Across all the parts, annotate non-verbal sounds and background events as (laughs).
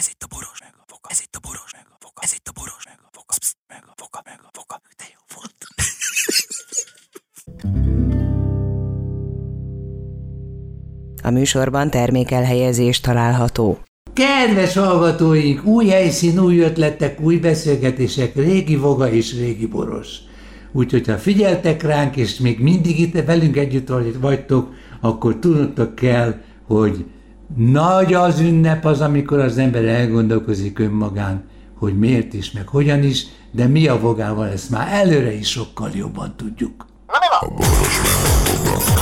Ez itt a boros meg a foka. Ez itt a boros meg a foka. Ez itt a boros meg a foka. Psz, meg a foka, meg a foka. De jó volt. A műsorban termékelhelyezés található. Kedves hallgatóink, új helyszín, új ötletek, új beszélgetések, régi voga és régi boros. Úgyhogy ha figyeltek ránk, és még mindig itt velünk együtt vagytok, akkor tudnotok kell, hogy nagy az ünnep az, amikor az ember elgondolkozik önmagán, hogy miért is, meg hogyan is, de mi a vogával, ezt már előre is sokkal jobban tudjuk. Na mi van?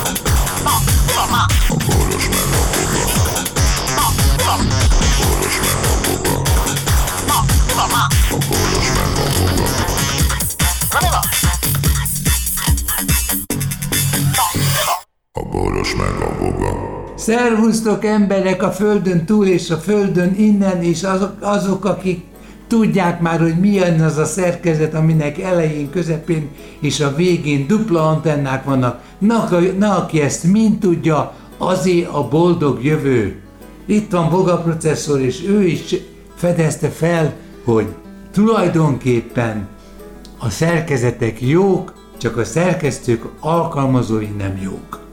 Szervusztok emberek a földön túl és a földön innen, és azok, azok akik tudják már, hogy milyen az a szerkezet, aminek elején, közepén és a végén dupla antennák vannak. Na, na aki ezt mind tudja, azé a boldog jövő. Itt van Boga processzor, és ő is fedezte fel, hogy tulajdonképpen a szerkezetek jók, csak a szerkesztők alkalmazói nem jók.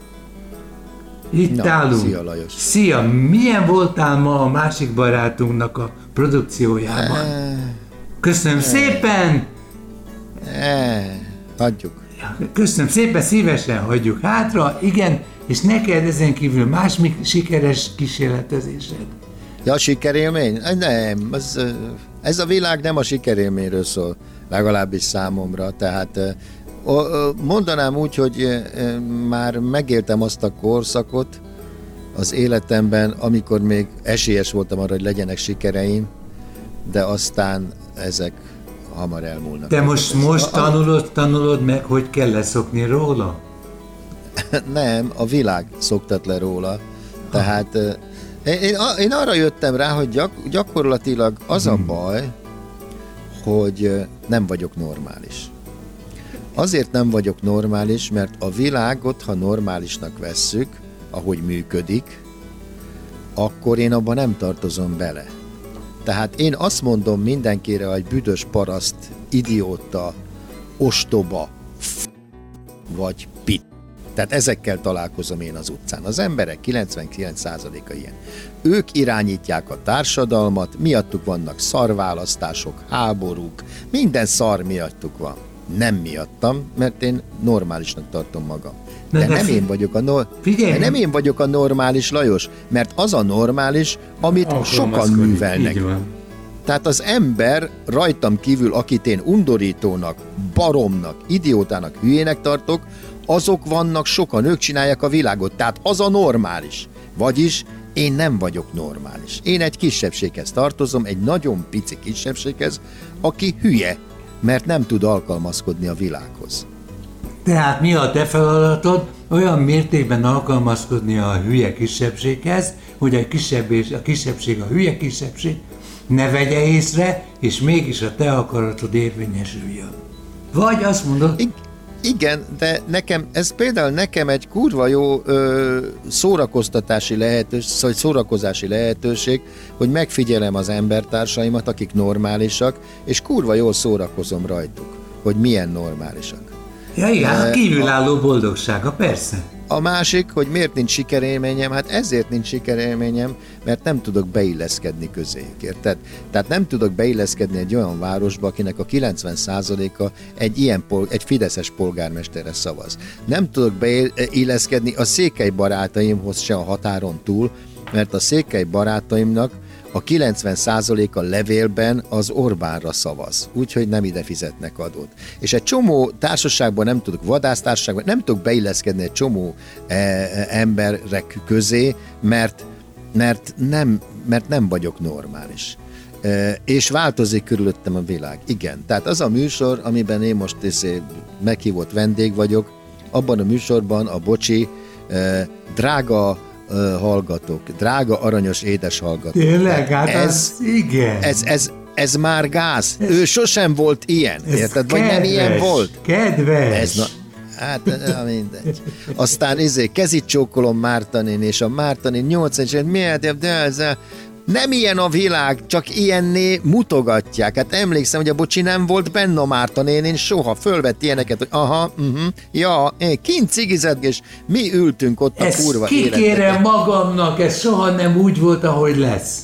Itt Na, állunk. Szia Lajos. Szia, milyen voltál ma a másik barátunknak a produkciójában? E, Köszönöm e, szépen! E, hagyjuk. Köszönöm szépen, szívesen hagyjuk hátra, igen, és neked ezen kívül más sikeres kísérletezésed? Ja, sikerélmény? Nem, ez, ez a világ nem a sikerélményről szól, legalábbis számomra, tehát Mondanám úgy, hogy már megéltem azt a korszakot az életemben, amikor még esélyes voltam arra, hogy legyenek sikereim, de aztán ezek hamar elmúlnak. Te most, most tanulod, tanulod meg, hogy kell leszokni róla? (laughs) Nem, a világ szoktat le róla. Tehát én, én, én arra jöttem rá, hogy gyak, gyakorlatilag az a hmm. baj, hogy nem vagyok normális. Azért nem vagyok normális, mert a világot, ha normálisnak vesszük, ahogy működik, akkor én abban nem tartozom bele. Tehát én azt mondom mindenkire, hogy büdös paraszt, idióta, ostoba, f- vagy pit. Tehát ezekkel találkozom én az utcán. Az emberek 99%-a ilyen. Ők irányítják a társadalmat, miattuk vannak szarválasztások, háborúk, minden szar miattuk van nem miattam, mert én normálisnak tartom magam. De, de nem én vagyok a no- de nem én vagyok a normális Lajos, mert az a normális, amit sokan művelnek. Tehát az ember rajtam kívül, akit én undorítónak, baromnak, idiótának, hülyének tartok, azok vannak sokan, ők csinálják a világot. Tehát az a normális. Vagyis én nem vagyok normális. Én egy kisebbséghez tartozom, egy nagyon pici kisebbséghez, aki hülye, mert nem tud alkalmazkodni a világhoz. Tehát mi a te feladatod? Olyan mértékben alkalmazkodni a hülye kisebbséghez, hogy a, kisebb és a kisebbség a hülye kisebbség ne vegye észre, és mégis a te akaratod érvényesüljön. Vagy azt mondod... Igen, de nekem, ez például nekem egy kurva jó ö, szórakoztatási lehetőség, szóval szórakozási lehetőség, hogy megfigyelem az embertársaimat, akik normálisak, és kurva jól szórakozom rajtuk, hogy milyen normálisak. Ja igen, uh, kívülálló boldogsága, persze. A másik, hogy miért nincs sikerélményem, hát ezért nincs sikerélményem, mert nem tudok beilleszkedni közéjük, érted? Tehát nem tudok beilleszkedni egy olyan városba, akinek a 90%-a egy ilyen egy fideszes polgármesterre szavaz. Nem tudok beilleszkedni a székely barátaimhoz se a határon túl, mert a székely barátaimnak a 90%-a levélben az Orbánra szavaz, úgyhogy nem ide fizetnek adót. És egy csomó társaságban nem tudok, vadásztársaságban nem tudok beilleszkedni egy csomó e, e, emberek közé, mert, mert, nem, mert nem vagyok normális. E, és változik körülöttem a világ. Igen, tehát az a műsor, amiben én most izé, meghívott vendég vagyok, abban a műsorban a bocsi e, drága hallgatók, drága, aranyos, édes hallgatók. Tényleg? Hát ez, az, igen. Ez, ez, ez már gáz. Ez, ő sosem volt ilyen, érted? Vagy nem ilyen volt? Kedves. Ez, na, Hát, na, mindegy. Aztán izé, kezit csókolom Mártanin, és a Mártanin 8 és miért, de ez Nem ilyen a világ, csak ilyenné mutogatják. Hát emlékszem, hogy a bocsi nem volt benne a Márta nénén soha. Fölvett ilyeneket, hogy aha, uh-huh, ja, én kint cigizett, és mi ültünk ott a Ezt kurva kikérem életben. magamnak, ez soha nem úgy volt, ahogy lesz.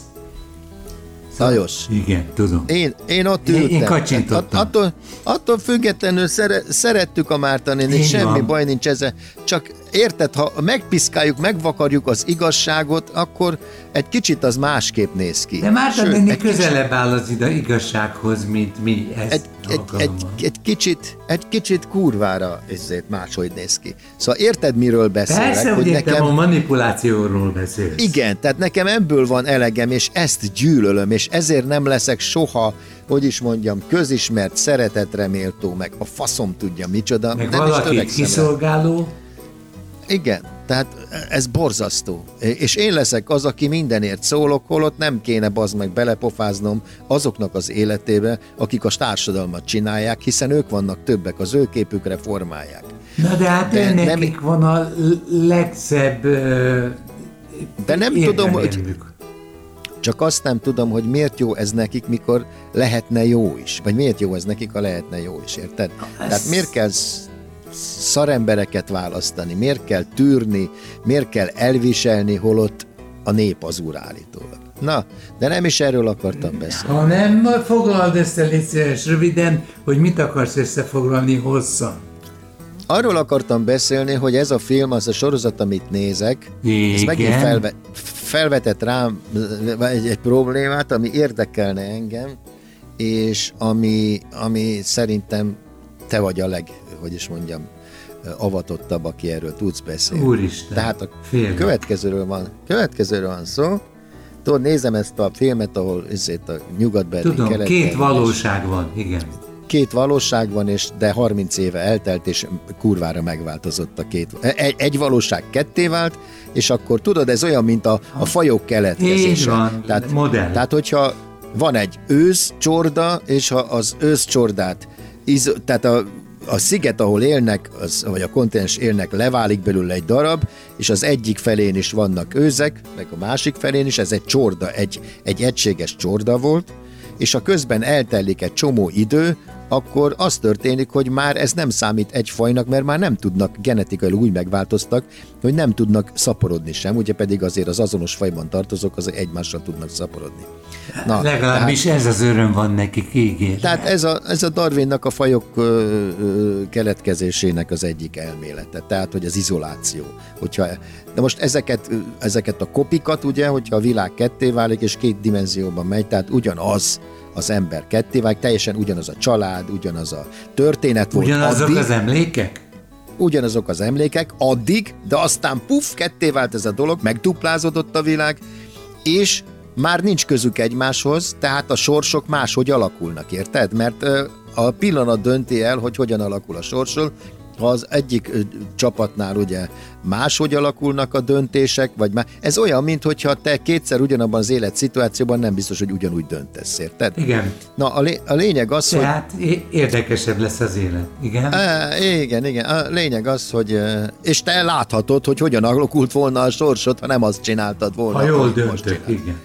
Lajos, Igen, tudom. én, én ott Én- ültem. én kacsintottam. At- attól, attól függetlenül szere, szerettük a Márta nénit, semmi van. baj nincs ezzel. Csak érted, ha megpiszkáljuk, megvakarjuk az igazságot, akkor egy kicsit az másképp néz ki. De Márta Sőt, kicsit- közelebb áll az ide igazsághoz, mint mi ezt egy, egy, egy, egy, kicsit, egy kicsit kurvára ezért máshogy néz ki. Szóval érted, miről beszélek? Persze, hogy értem, a manipulációról beszélsz. Igen, tehát nekem ebből van elegem, és ezt gyűlölöm, és ezért nem leszek soha, hogy is mondjam, közismert, szeretetre méltó, meg a faszom tudja micsoda. Meg nem valaki törekszem rá. Igen, tehát ez borzasztó. És én leszek az, aki mindenért szólok, holott nem kéne bazd meg belepofáznom azoknak az életébe, akik a társadalmat csinálják, hiszen ők vannak többek, az ő képükre formálják. Na de hát De de nem- nekik van a legszebb De nem tudom, hogy. Csak azt nem tudom, hogy miért jó ez nekik, mikor lehetne jó is. Vagy miért jó ez nekik, ha lehetne jó is, érted? Tehát miért kell szarembereket választani, miért kell tűrni, miért kell elviselni, holott a nép az úr állítólag. Na, de nem is erről akartam beszélni. Ha nem, foglald össze, szíves, röviden, hogy mit akarsz összefoglalni hosszan. Arról akartam beszélni, hogy ez a film, az a sorozat, amit nézek, ez Igen. megint felve, felvetett rám egy, egy problémát, ami érdekelne engem, és ami, ami szerintem te vagy a leg, hogy is mondjam, avatottabb, aki erről tudsz beszélni. Úristen, Tehát a félek. következőről van, következőről van szó. Tudod, nézem ezt a filmet, ahol ezért a nyugatbeli Tudom, kelet- két valóság van, igen. két valóság van, és de 30 éve eltelt, és kurvára megváltozott a két. Egy, egy valóság ketté vált, és akkor tudod, ez olyan, mint a, a fajok keletkezése. Így van, tehát, modell. Tehát, hogyha van egy ősz csorda, és ha az ősz csordát, iz, tehát a, a sziget, ahol élnek, az, vagy a kontinens élnek, leválik belőle egy darab, és az egyik felén is vannak őzek, meg a másik felén is, ez egy csorda, egy, egy egységes csorda volt, és ha közben eltelik egy csomó idő, akkor az történik, hogy már ez nem számít egy fajnak, mert már nem tudnak genetikailag úgy megváltoztak, hogy nem tudnak szaporodni sem, ugye pedig azért az azonos fajban tartozók, az egymással tudnak szaporodni. Na, Legalábbis ez az öröm van nekik, ígér. tehát ez a, ez a Darwinnak a fajok ö, ö, keletkezésének az egyik elmélete, tehát hogy az izoláció. Hogyha, de most ezeket, ezeket a kopikat, ugye, hogyha a világ ketté válik, és két dimenzióban megy, tehát ugyanaz az ember ketté válik, teljesen ugyanaz a család, ugyanaz a történet volt Ugyanazok addig, az emlékek? ugyanazok az emlékek addig, de aztán puff, ketté vált ez a dolog, megduplázódott a világ, és már nincs közük egymáshoz, tehát a sorsok máshogy alakulnak, érted? Mert a pillanat dönti el, hogy hogyan alakul a sorsol, ha az egyik csapatnál ugye máshogy alakulnak a döntések, vagy már, ez olyan, mint hogyha te kétszer ugyanabban az élet szituációban nem biztos, hogy ugyanúgy döntesz, érted? Igen. Na, a, lé- a lényeg az, hogy... Tehát é- érdekesebb lesz az élet. Igen? É, igen, igen. A lényeg az, hogy... És te láthatod, hogy hogyan alakult volna a sorsod, ha nem azt csináltad volna. Ha jól döntök, igen.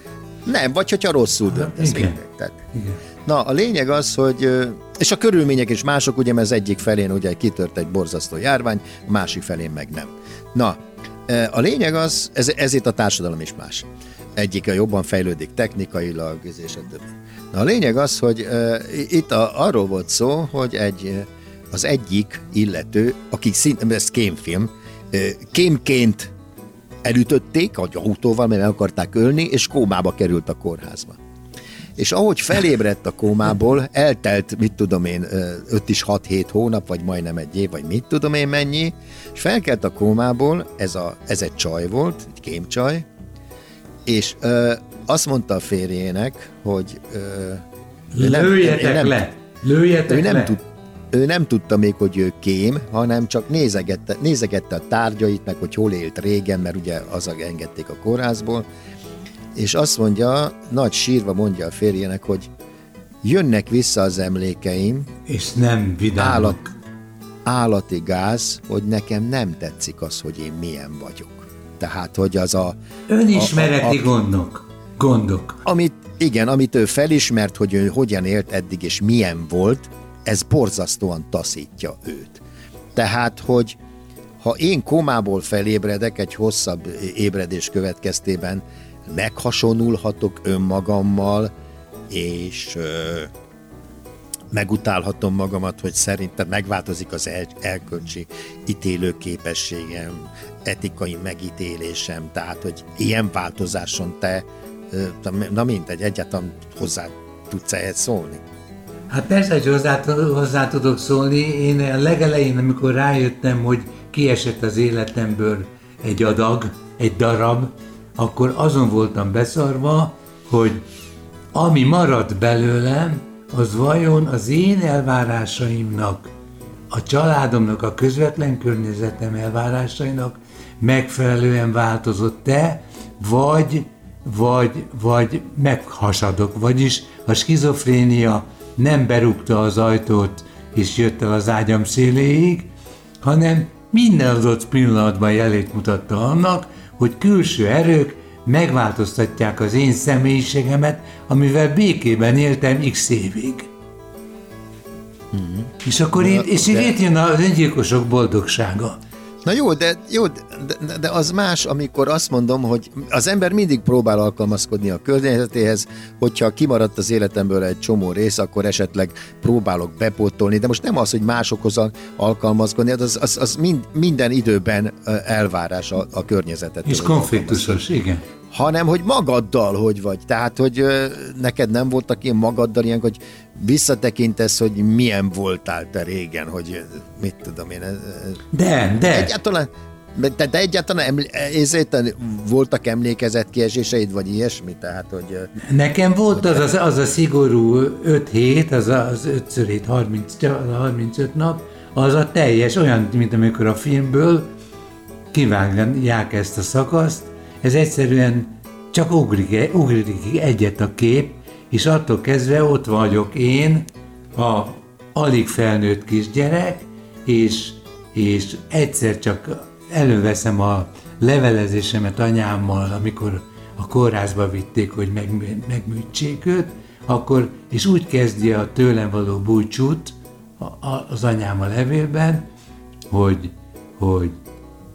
Nem, vagy hogyha rosszul döntesz. igen. mindegy. Tehát, igen. Na, a lényeg az, hogy... És a körülmények is mások, ugye, mert az egyik felén ugye kitört egy borzasztó járvány, a másik felén meg nem. Na, a lényeg az, ez, ezért a társadalom is más. Egyik jobban fejlődik technikailag, és a. Na, a lényeg az, hogy itt a, arról volt szó, hogy egy, az egyik illető, aki szinte, ez kémfilm, kémként elütötték a autóval, mert meg akarták ölni, és kómába került a kórházba. És ahogy felébredt a kómából, eltelt, mit tudom én, 5 is 6-7 hónap, vagy majdnem egy év, vagy mit tudom én mennyi, és felkelt a kómából, ez, a, ez egy csaj volt, egy kémcsaj, és ö, azt mondta a férjének, hogy ö, nem- Lőjetek ő nem- le! Lőjetek ő nem, le! tud, ő nem tudta még, hogy ő kém, hanem csak nézegette, nézegette a tárgyait, meg hogy hol élt régen, mert ugye az engedték a kórházból, és azt mondja, nagy sírva mondja a férjének, hogy jönnek vissza az emlékeim, És nem vidámok. állat, állati gáz, hogy nekem nem tetszik az, hogy én milyen vagyok. Tehát, hogy az a... Önismereti a- a- gondok. gondok. Amit, igen, amit ő felismert, hogy ő hogyan élt eddig és milyen volt, ez borzasztóan taszítja őt. Tehát, hogy ha én komából felébredek egy hosszabb ébredés következtében, meghasonulhatok önmagammal, és ö, megutálhatom magamat, hogy szerintem megváltozik az el, elkölcsi ítélőképességem, etikai megítélésem, tehát, hogy ilyen változáson te, ö, na mindegy, egyáltalán hozzá tudsz ehhez szólni? Hát persze, hogy hozzá, hozzá tudok szólni. Én a legelején, amikor rájöttem, hogy kiesett az életemből egy adag, egy darab, akkor azon voltam beszarva, hogy ami maradt belőlem, az vajon az én elvárásaimnak, a családomnak, a közvetlen környezetem elvárásainak megfelelően változott-e, vagy, vagy, vagy meghasadok. Vagyis a skizofrénia nem berúgta az ajtót és jött el az ágyam széléig, hanem minden adott pillanatban jelét mutatta annak, hogy külső erők megváltoztatják az én személyiségemet, amivel békében éltem x évig. Mm-hmm. És akkor itt, és de... itt jön az öngyilkosok boldogsága. Na jó, de, jó de, de az más, amikor azt mondom, hogy az ember mindig próbál alkalmazkodni a környezetéhez, hogyha kimaradt az életemből egy csomó rész, akkor esetleg próbálok bepótolni, de most nem az, hogy másokhoz alkalmazkodni, az, az, az mind, minden időben elvárás a, a környezetet. És konfliktusos, igen hanem hogy magaddal hogy vagy. Tehát, hogy neked nem voltak ilyen magaddal ilyen, hogy visszatekintesz, hogy milyen voltál te régen, hogy mit tudom én. De, de. Egyáltalán, de, de egyáltalán emlé, ezért voltak emlékezetkieséseid, vagy ilyesmi? Tehát, hogy, Nekem volt az, az, az a szigorú 5 hét, az az 5 x 7, 30, 35 nap, az a teljes, olyan, mint amikor a filmből kivágják ezt a szakaszt, ez egyszerűen csak ugrik, ugrik egyet a kép, és attól kezdve ott vagyok én, a alig felnőtt kisgyerek, és, és egyszer csak előveszem a levelezésemet anyámmal, amikor a kórházba vitték, hogy meg, megműtsék őt, akkor, és úgy kezdi a tőlem való búcsút az anyám a levélben, hogy, hogy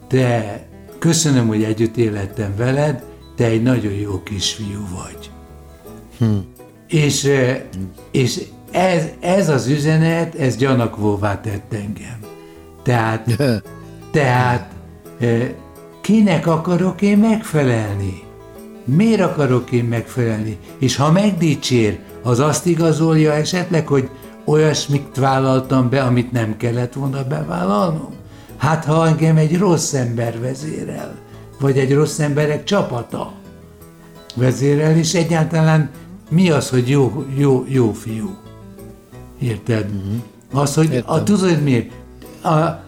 te Köszönöm, hogy együtt élettem veled, te egy nagyon jó kisfiú vagy. Hm. És, és ez, ez az üzenet, ez gyanakvóvá tett engem. Tehát, (laughs) tehát eh, kinek akarok én megfelelni? Miért akarok én megfelelni? És ha megdicsér, az azt igazolja esetleg, hogy olyasmit vállaltam be, amit nem kellett volna bevállalnom? Hát ha engem egy rossz ember vezérel, vagy egy rossz emberek csapata vezérel, és egyáltalán mi az, hogy jó, jó, jó fiú? Érted? Uh-huh. Az, hogy a, tudod miért? A,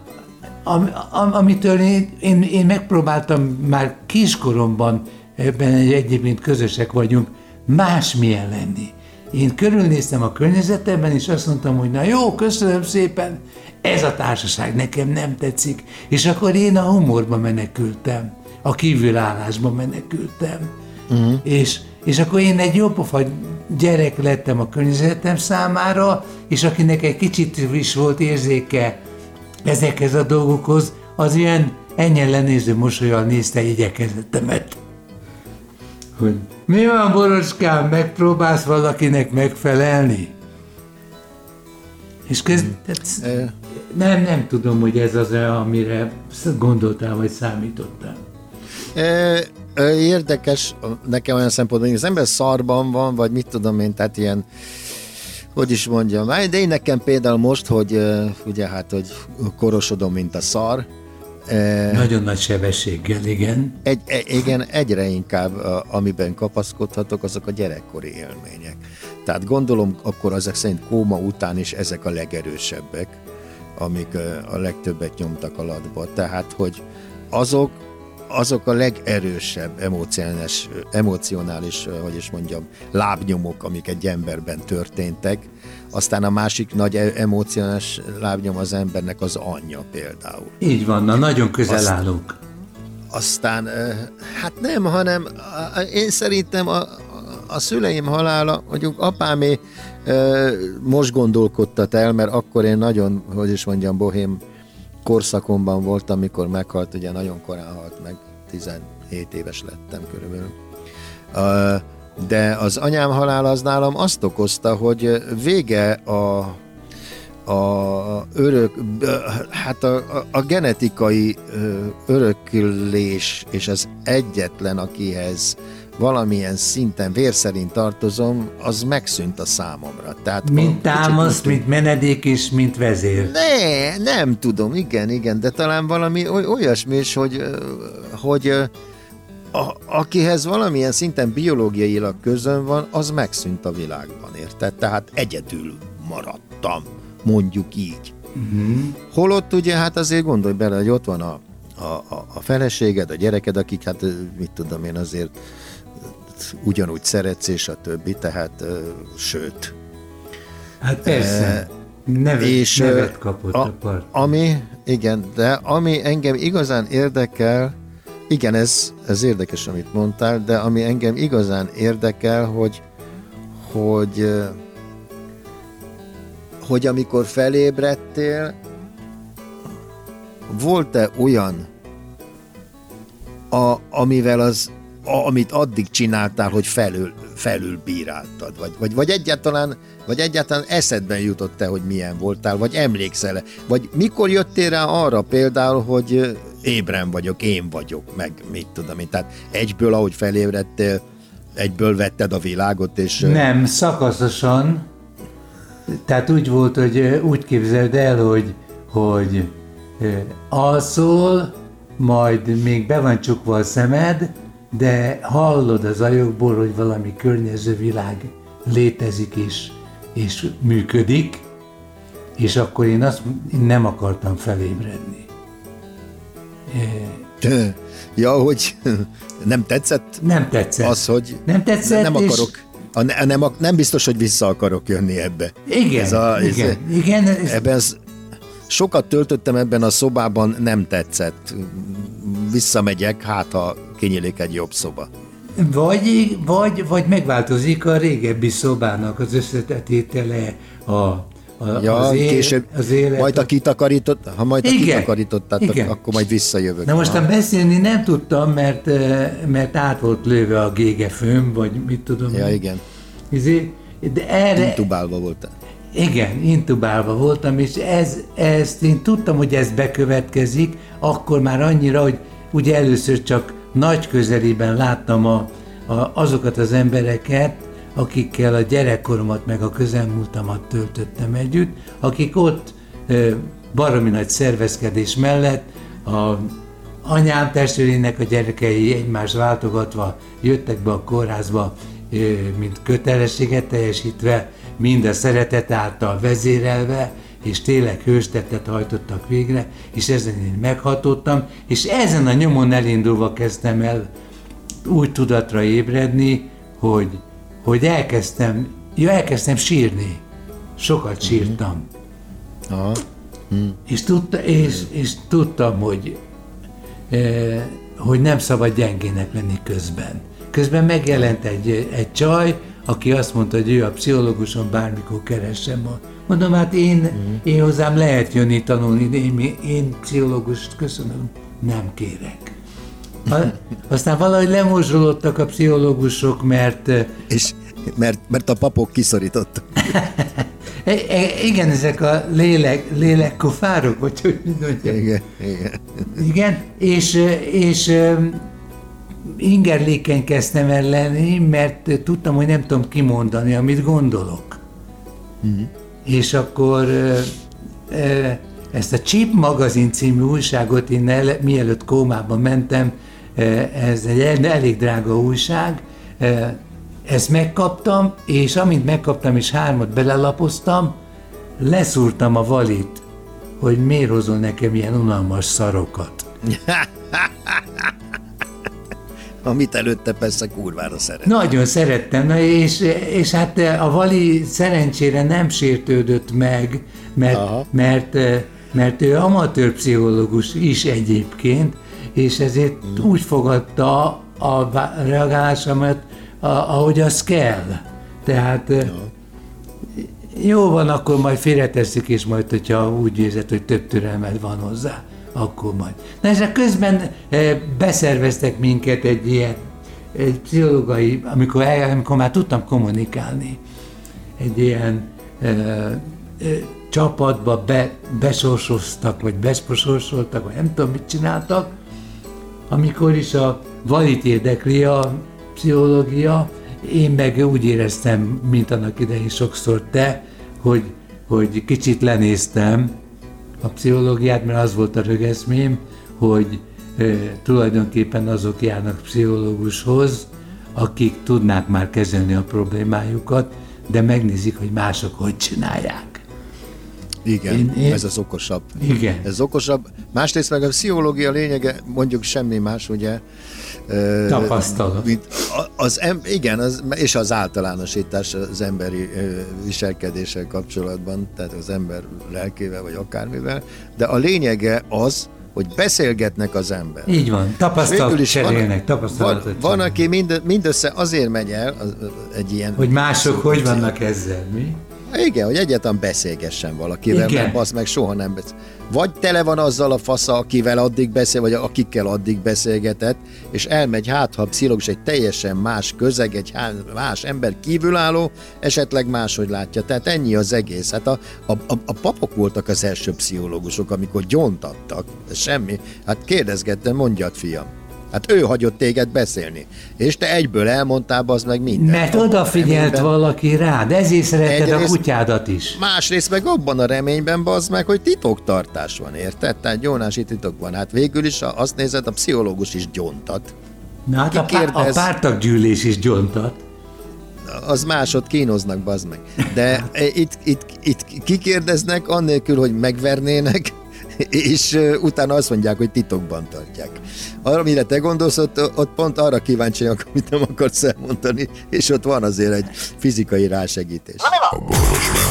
am, am, amitől én, én, én megpróbáltam már kiskoromban, ebben egy egyébként közösek vagyunk, másmilyen lenni. Én körülnéztem a környezetemben, és azt mondtam, hogy na jó, köszönöm szépen, ez a társaság nekem nem tetszik, és akkor én a humorba menekültem, a kívülállásba menekültem. Uh-huh. És, és akkor én egy jópofa gyerek lettem a környezetem számára, és akinek egy kicsit is volt érzéke ezekhez a dolgokhoz, az ilyen ennyien lenéző mosolyal nézte igyekezetemet. Hogy mi van, Boroskám, megpróbálsz valakinek megfelelni? És köz, tehát, nem, nem tudom, hogy ez az, amire gondoltál, vagy számítottál. Érdekes nekem olyan szempontból, hogy az ember szarban van, vagy mit tudom én, tehát ilyen, hogy is mondjam, de én nekem például most, hogy ugye hát, hogy korosodom, mint a szar, nagyon nagy sebességgel, igen. Egy, egy, igen, egyre inkább, amiben kapaszkodhatok, azok a gyerekkori élmények. Tehát gondolom, akkor ezek szerint kóma után is ezek a legerősebbek, amik a legtöbbet nyomtak alatba. Tehát, hogy azok, azok a legerősebb emocionális, emocionális, hogy is mondjam, lábnyomok, amik egy emberben történtek. Aztán a másik nagy e- emocionális lábnyom az embernek az anyja például. Így van, na nagyon közel Azt, állunk. Aztán, hát nem, hanem én szerintem a, a szüleim halála, mondjuk apámé most gondolkodtat el, mert akkor én nagyon, hogy is mondjam, bohém korszakomban voltam, amikor meghalt, ugye nagyon korán halt meg, 17 éves lettem körülbelül. De az anyám halála az nálam azt okozta, hogy vége a a örök, hát a, a, a genetikai örökülés, és az egyetlen, akihez valamilyen szinten vér szerint tartozom, az megszűnt a számomra. Tehát mint támasz, mint menedék és mint vezér. Ne, nem tudom, igen, igen, de talán valami olyasmi is, hogy, hogy a, akihez valamilyen szinten biológiailag közön van, az megszűnt a világban, érted? Tehát egyedül maradtam mondjuk így. Uh-huh. Holott ugye hát azért gondolj bele, hogy ott van a, a, a feleséged, a gyereked, akik hát mit tudom én azért ugyanúgy szeretsz és a többi, tehát sőt. Hát persze. E, nevet, és, nevet kapott a, a part. Ami, igen, de ami engem igazán érdekel, igen, ez, ez érdekes, amit mondtál, de ami engem igazán érdekel, hogy, hogy hogy amikor felébredtél, volt-e olyan, a, amivel az, a, amit addig csináltál, hogy felül, felül bíráltad, vagy, vagy, vagy, egyáltalán, vagy egyáltalán eszedben jutott-e, hogy milyen voltál, vagy emlékszel-e, vagy mikor jöttél rá arra például, hogy ébren vagyok, én vagyok, meg mit tudom én, tehát egyből, ahogy felébredtél, egyből vetted a világot, és... Nem, szakaszosan, tehát úgy volt, hogy úgy képzeld el, hogy, hogy alszol, majd még be van csukva a szemed, de hallod az ajokból, hogy valami környező világ létezik és, és működik, és akkor én azt én nem akartam felébredni. Ja, hogy (laughs) nem tetszett? Nem tetszett. Az, hogy nem tetszett, nem akarok. És a, nem, nem biztos, hogy vissza akarok jönni ebbe. Igen, ez a, igen, ez, igen. Ez... Ebben ez, sokat töltöttem ebben a szobában, nem tetszett. Visszamegyek, hát ha kinyílik egy jobb szoba. Vagy, vagy, vagy megváltozik a régebbi szobának az összetetétele, a, a, ja, az, él, később, az élet. Majd a kitakarított, ha majd igen, a kitakarítottátok, igen. akkor majd visszajövök. Na most beszélni nem tudtam, mert, mert át volt lőve a gégefőm, vagy mit tudom. Ja, igen. Izé, de erre... Intubálva voltál. Igen, intubálva voltam, és ez, ezt én tudtam, hogy ez bekövetkezik, akkor már annyira, hogy ugye először csak nagy közelében láttam a, a, azokat az embereket, akikkel a gyerekkoromat meg a közelmúltamat töltöttem együtt, akik ott baromi nagy szervezkedés mellett a anyám testvérének a gyerekei egymást váltogatva jöttek be a kórházba, mint kötelességet teljesítve, mind a szeretet által vezérelve, és tényleg hőstettet hajtottak végre, és ezen én meghatottam, és ezen a nyomon elindulva kezdtem el úgy tudatra ébredni, hogy hogy elkezdtem, ja, elkezdtem sírni. Sokat mhm. sírtam. Aha. Hm. És, tudta, és, és tudtam, hogy, eh, hogy nem szabad gyengének lenni közben. Közben megjelent egy, egy csaj, aki azt mondta, hogy ő a pszichológuson bármikor keressem. Mondom, hát én, uh-huh. én hozzám lehet jönni tanulni, de én, én pszichológust köszönöm, nem kérek. Aztán valahogy lemorzsolódtak a pszichológusok, mert... És mert, mert a papok kiszorítottak. (laughs) E, e, igen, ezek a lélek, lélekkofárok, vagy hogy mondjam. Igen, igen. Igen, és, és ingerlékeny kezdtem el lenni, mert tudtam, hogy nem tudom kimondani, amit gondolok. Uh-huh. És akkor ezt a Chip magazin című újságot én el, mielőtt kómába mentem, ez egy elég drága újság, ezt megkaptam, és amint megkaptam és hármat belelapoztam, leszúrtam a valit, hogy miért hozol nekem ilyen unalmas szarokat. (laughs) Amit előtte persze kurvára szeret. Nagyon szerettem, na és, és hát a Vali szerencsére nem sértődött meg, mert, mert, mert ő amatőr pszichológus is egyébként, és ezért úgy fogadta a reagálásomat, ahogy az kell. Tehát ja. jó van, akkor majd félreteszik, és majd, hogyha úgy érzed, hogy több türelmed van hozzá, akkor majd. Na és a közben eh, beszerveztek minket egy ilyen egy pszichológai, amikor, el, amikor már tudtam kommunikálni, egy ilyen csapatba be, besorsoztak, vagy besposorsoltak, vagy nem tudom, mit csináltak, amikor is a valit érdekli a pszichológia, én meg úgy éreztem, mint annak idején sokszor te, hogy, hogy kicsit lenéztem a pszichológiát, mert az volt a rögeszmém, hogy e, tulajdonképpen azok járnak pszichológushoz, akik tudnák már kezelni a problémájukat, de megnézik, hogy mások hogy csinálják. Igen, én, én, ez az okosabb. Igen. Ez az okosabb. Másrészt meg a pszichológia lényege, mondjuk semmi más, ugye. Tapasztalat. Mint az, em, igen, az, és az általánosítás az emberi viselkedéssel kapcsolatban, tehát az ember lelkével, vagy akármivel, de a lényege az, hogy beszélgetnek az ember. Így van, tapasztalat cserélnek, tapasztalatot van, van, aki mind, mindössze azért megy el az, egy ilyen... Hogy mások hogy vannak ezzel, mi? Igen, hogy egyáltalán beszélgessen valakivel, Igen. mert az meg soha nem beszél. Vagy tele van azzal a fasza, akivel addig beszél, vagy akikkel addig beszélgetett, és elmegy hát, ha pszichológus egy teljesen más közeg, egy más ember kívülálló, esetleg máshogy látja. Tehát ennyi az egész. Hát a, a, a, a papok voltak az első pszichológusok, amikor gyontattak, semmi. Hát kérdezgettem, mondjad fiam. Hát ő hagyott téged beszélni. És te egyből elmondtál az meg mindent. Mert odafigyelt valaki rád, ezért szereted Egyrészt, a kutyádat is. Másrészt meg abban a reményben bazd meg, hogy titoktartás van, érted? Tehát gyónási titok van. Hát végül is azt nézed, a pszichológus is gyontat. Na hát a, kérdez, a pártaggyűlés is gyontat. Az másod kínoznak, bazd meg. De itt, itt, itt kikérdeznek, annélkül, hogy megvernének, és utána azt mondják, hogy titokban tartják. Arra, mire te gondolsz, ott, ott pont arra kíváncsiak, amit nem akarsz elmondani, és ott van azért egy fizikai rásegítés. A boros